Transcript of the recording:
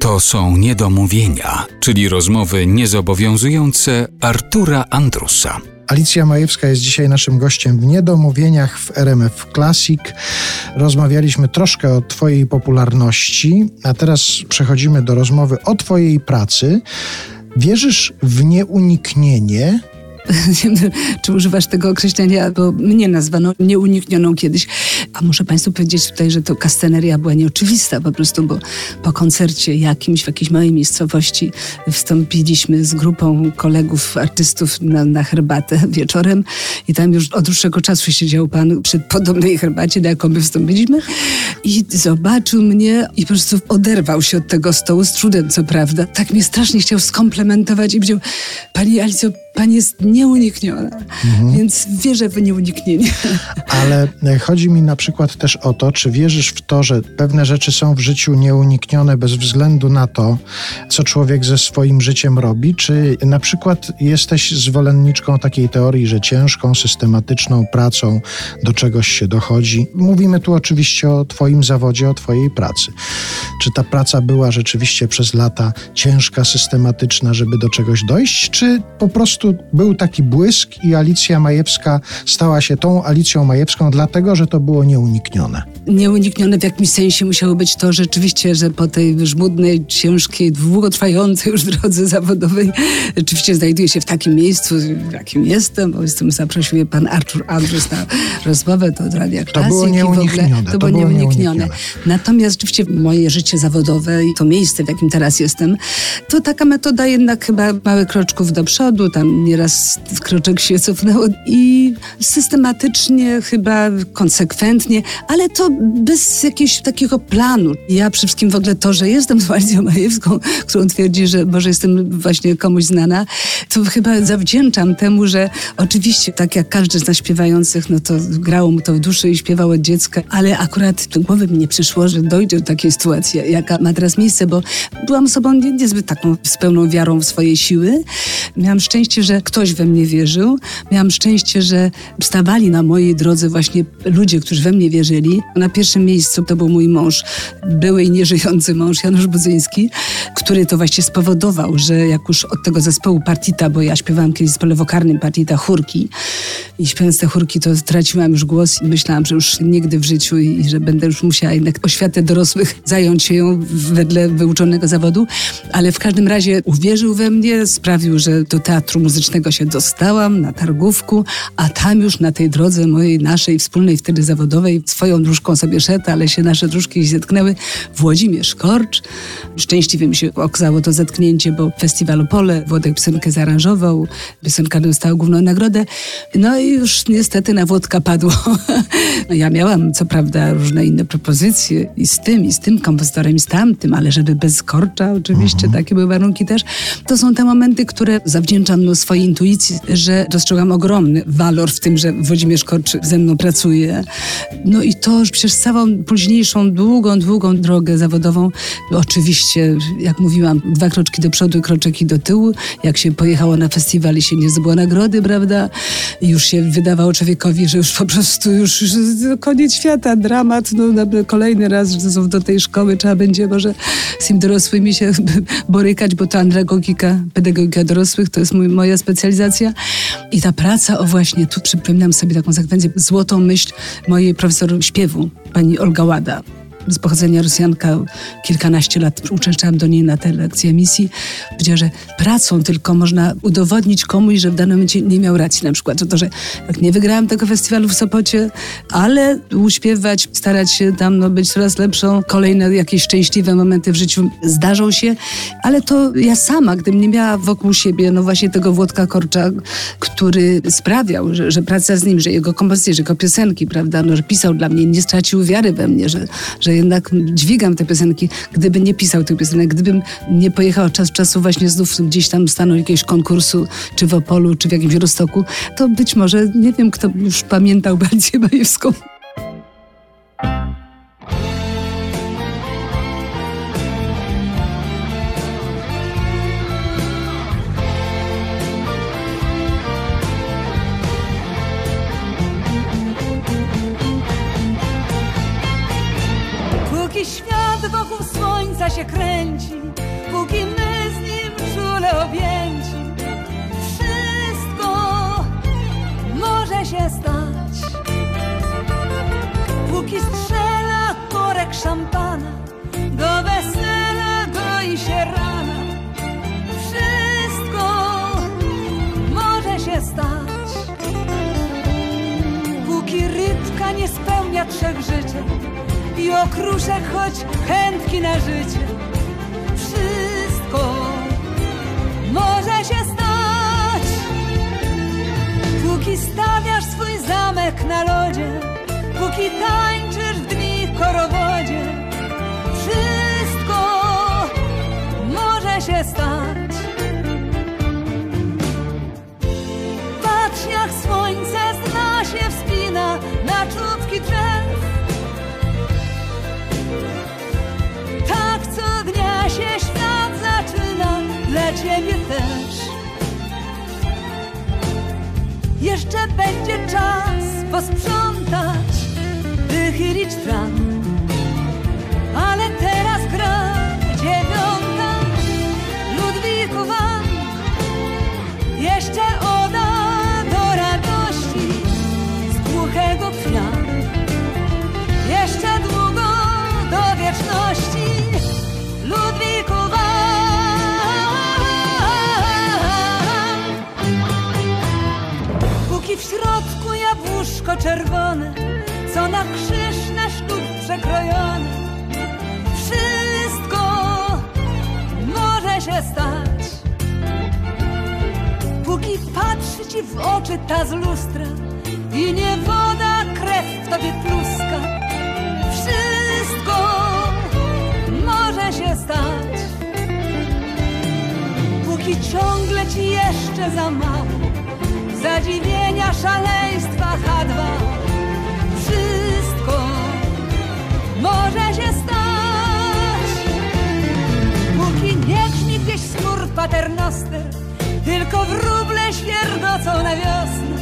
To są niedomówienia, czyli rozmowy niezobowiązujące Artura Andrusa. Alicja Majewska jest dzisiaj naszym gościem w Niedomówieniach w RMF Classic. Rozmawialiśmy troszkę o Twojej popularności, a teraz przechodzimy do rozmowy o Twojej pracy. Wierzysz w nieuniknienie czy używasz tego określenia, bo mnie nazwano nieuniknioną kiedyś. A muszę Państwu powiedzieć tutaj, że to kasteneria była nieoczywista po prostu, bo po koncercie jakimś w jakiejś małej miejscowości wstąpiliśmy z grupą kolegów, artystów na, na herbatę wieczorem i tam już od dłuższego czasu siedział pan przy podobnej herbacie, na jaką my wstąpiliśmy i zobaczył mnie i po prostu oderwał się od tego stołu, z trudem co prawda. Tak mnie strasznie chciał skomplementować i powiedział, Pani Alicjo, Pani jest nieunikniona, mhm. więc wierzę w nieuniknienie. Ale e, chodzi mi na przykład też o to, czy wierzysz w to, że pewne rzeczy są w życiu nieuniknione bez względu na to, co człowiek ze swoim życiem robi, czy na przykład jesteś zwolenniczką takiej teorii, że ciężką, systematyczną pracą do czegoś się dochodzi. Mówimy tu oczywiście o Twoim zawodzie, o Twojej pracy. Czy ta praca była rzeczywiście przez lata ciężka, systematyczna, żeby do czegoś dojść, czy po prostu był taki błysk i Alicja Majewska stała się tą Alicją Majewską, dlatego że to było nieuniknione. Nieuniknione w jakimś sensie musiało być to rzeczywiście, że po tej żmudnej, ciężkiej, długotrwającej już drodze zawodowej rzeczywiście znajduję się w takim miejscu, w jakim jestem, bo jestem, zaprosił mnie pan Artur Andrus na rozmowę do Radia To było nieuniknione. To, to było nieuniknione. nieuniknione. Natomiast rzeczywiście moje życie zawodowe i to miejsce, w jakim teraz jestem, to taka metoda jednak chyba małych kroczków do przodu, tam nieraz kroczek się cofnęło i systematycznie, chyba konsekwentnie, ale to bez jakiegoś takiego planu. Ja przede wszystkim w ogóle to, że jestem Alicją Majewską, którą twierdzi, że może jestem właśnie komuś znana, to chyba zawdzięczam temu, że oczywiście tak jak każdy z nas śpiewających, no to grało mu to w duszy i śpiewało dziecka, ale akurat do głowy mi nie przyszło, że dojdzie do takiej sytuacji, jaka ma teraz miejsce, bo byłam osobą niezbyt taką z pełną wiarą w swoje siły. Miałam szczęście, że ktoś we mnie wierzył. Miałam szczęście, że stawali na mojej drodze właśnie ludzie, którzy we mnie wierzyli. Na pierwszym miejscu to był mój mąż, były i nieżyjący mąż Janusz Budzyński, który to właśnie spowodował, że jak już od tego zespołu Partita, bo ja śpiewałam kiedyś w zespole wokarnym Partita chórki i śpiewając te chórki to straciłam już głos i myślałam, że już nigdy w życiu i że będę już musiała jednak oświatę dorosłych zająć się ją wedle wyuczonego zawodu, ale w każdym razie uwierzył we mnie, sprawił, że do teatru muzycznego się dostałam na targówku, a tam już na tej drodze mojej, naszej wspólnej wtedy zawodowej, swoją dróżką sobie szedł, ale się nasze dróżki zetknęły. Włodzimierz Korcz. Szczęśliwie mi się okazało to zetknięcie, bo Festiwal Opole, Włodek piosenkę zaaranżował, piosenka dostała główną nagrodę. No i już niestety na Włodka padło. Ja miałam co prawda różne inne propozycje i z tym, i z tym kompozytorem, i z tamtym, ale żeby bez Korcza oczywiście, mhm. takie były warunki też. To są te momenty, które zawdzięczam swojej intuicji, że dostrzegam ogromny walor w tym, że Włodzimierz Korczy ze mną pracuje. No i to przez całą późniejszą, długą, długą drogę zawodową, oczywiście, jak mówiłam, dwa kroczki do przodu, kroczeki do tyłu. Jak się pojechało na festiwal i się nie zdobyło nagrody, prawda? I już się wydawało człowiekowi, że już po prostu już, już koniec świata, dramat, no kolejny raz że do tej szkoły trzeba będzie może z tym dorosłymi się borykać, bo to andragogika, pedagogika dorosłych to jest mój, moja specjalizacja. I ta praca, o właśnie, tu przypominam sobie taką sekwencję, złotą myśl mojej profesor śpiewu, pani Olga Łada z pochodzenia Rosjanka, kilkanaście lat uczęszczałam do niej na te lekcje emisji, powiedziała, że pracą tylko można udowodnić komuś, że w danym momencie nie miał racji. Na przykład to, że jak nie wygrałam tego festiwalu w Sopocie, ale uśpiewać, starać się tam no, być coraz lepszą, kolejne jakieś szczęśliwe momenty w życiu zdarzą się, ale to ja sama, gdybym nie miała wokół siebie no właśnie tego Włodka Korcza, który sprawiał, że, że praca z nim, że jego kompozycje, że jego piosenki, prawda, no, że pisał dla mnie, nie stracił wiary we mnie, że że jednak dźwigam te piosenki. Gdyby nie pisał tych piosenek, gdybym nie pojechał czas czasu właśnie znów gdzieś tam stanął jakiegoś konkursu, czy w Opolu, czy w jakimś Rostoku, to być może, nie wiem, kto już pamiętał bardziej Majewską. Słońca się kręci, póki my z nim czule objęci. Wszystko może się stać, póki strzela korek szampana, do wesela goi się rana. Wszystko może się stać, póki rybka nie spełnia trzech życzeń i okruszek choć chętki na życie. Wszystko może się stać, póki stawiasz swój zamek na lodzie, póki tańczysz w dni korowodzie. Wszystko może się stać. Patrz jak słońce Jeszcze będzie czas posprzątać, wychylić tram. Ale teraz gra w środku jabłuszko czerwone Co na krzyż na ślub przekrojone. Wszystko może się stać. Póki patrzy ci w oczy ta z lustra I nie woda, krew w tobie pluska Wszystko może się stać. Póki ciągle ci jeszcze za mało zadziwienia, szaleństwa, H2. Wszystko może się stać. Póki nie grzmi gdzieś skór paternoster, tylko wróble świerdocą na wiosnę.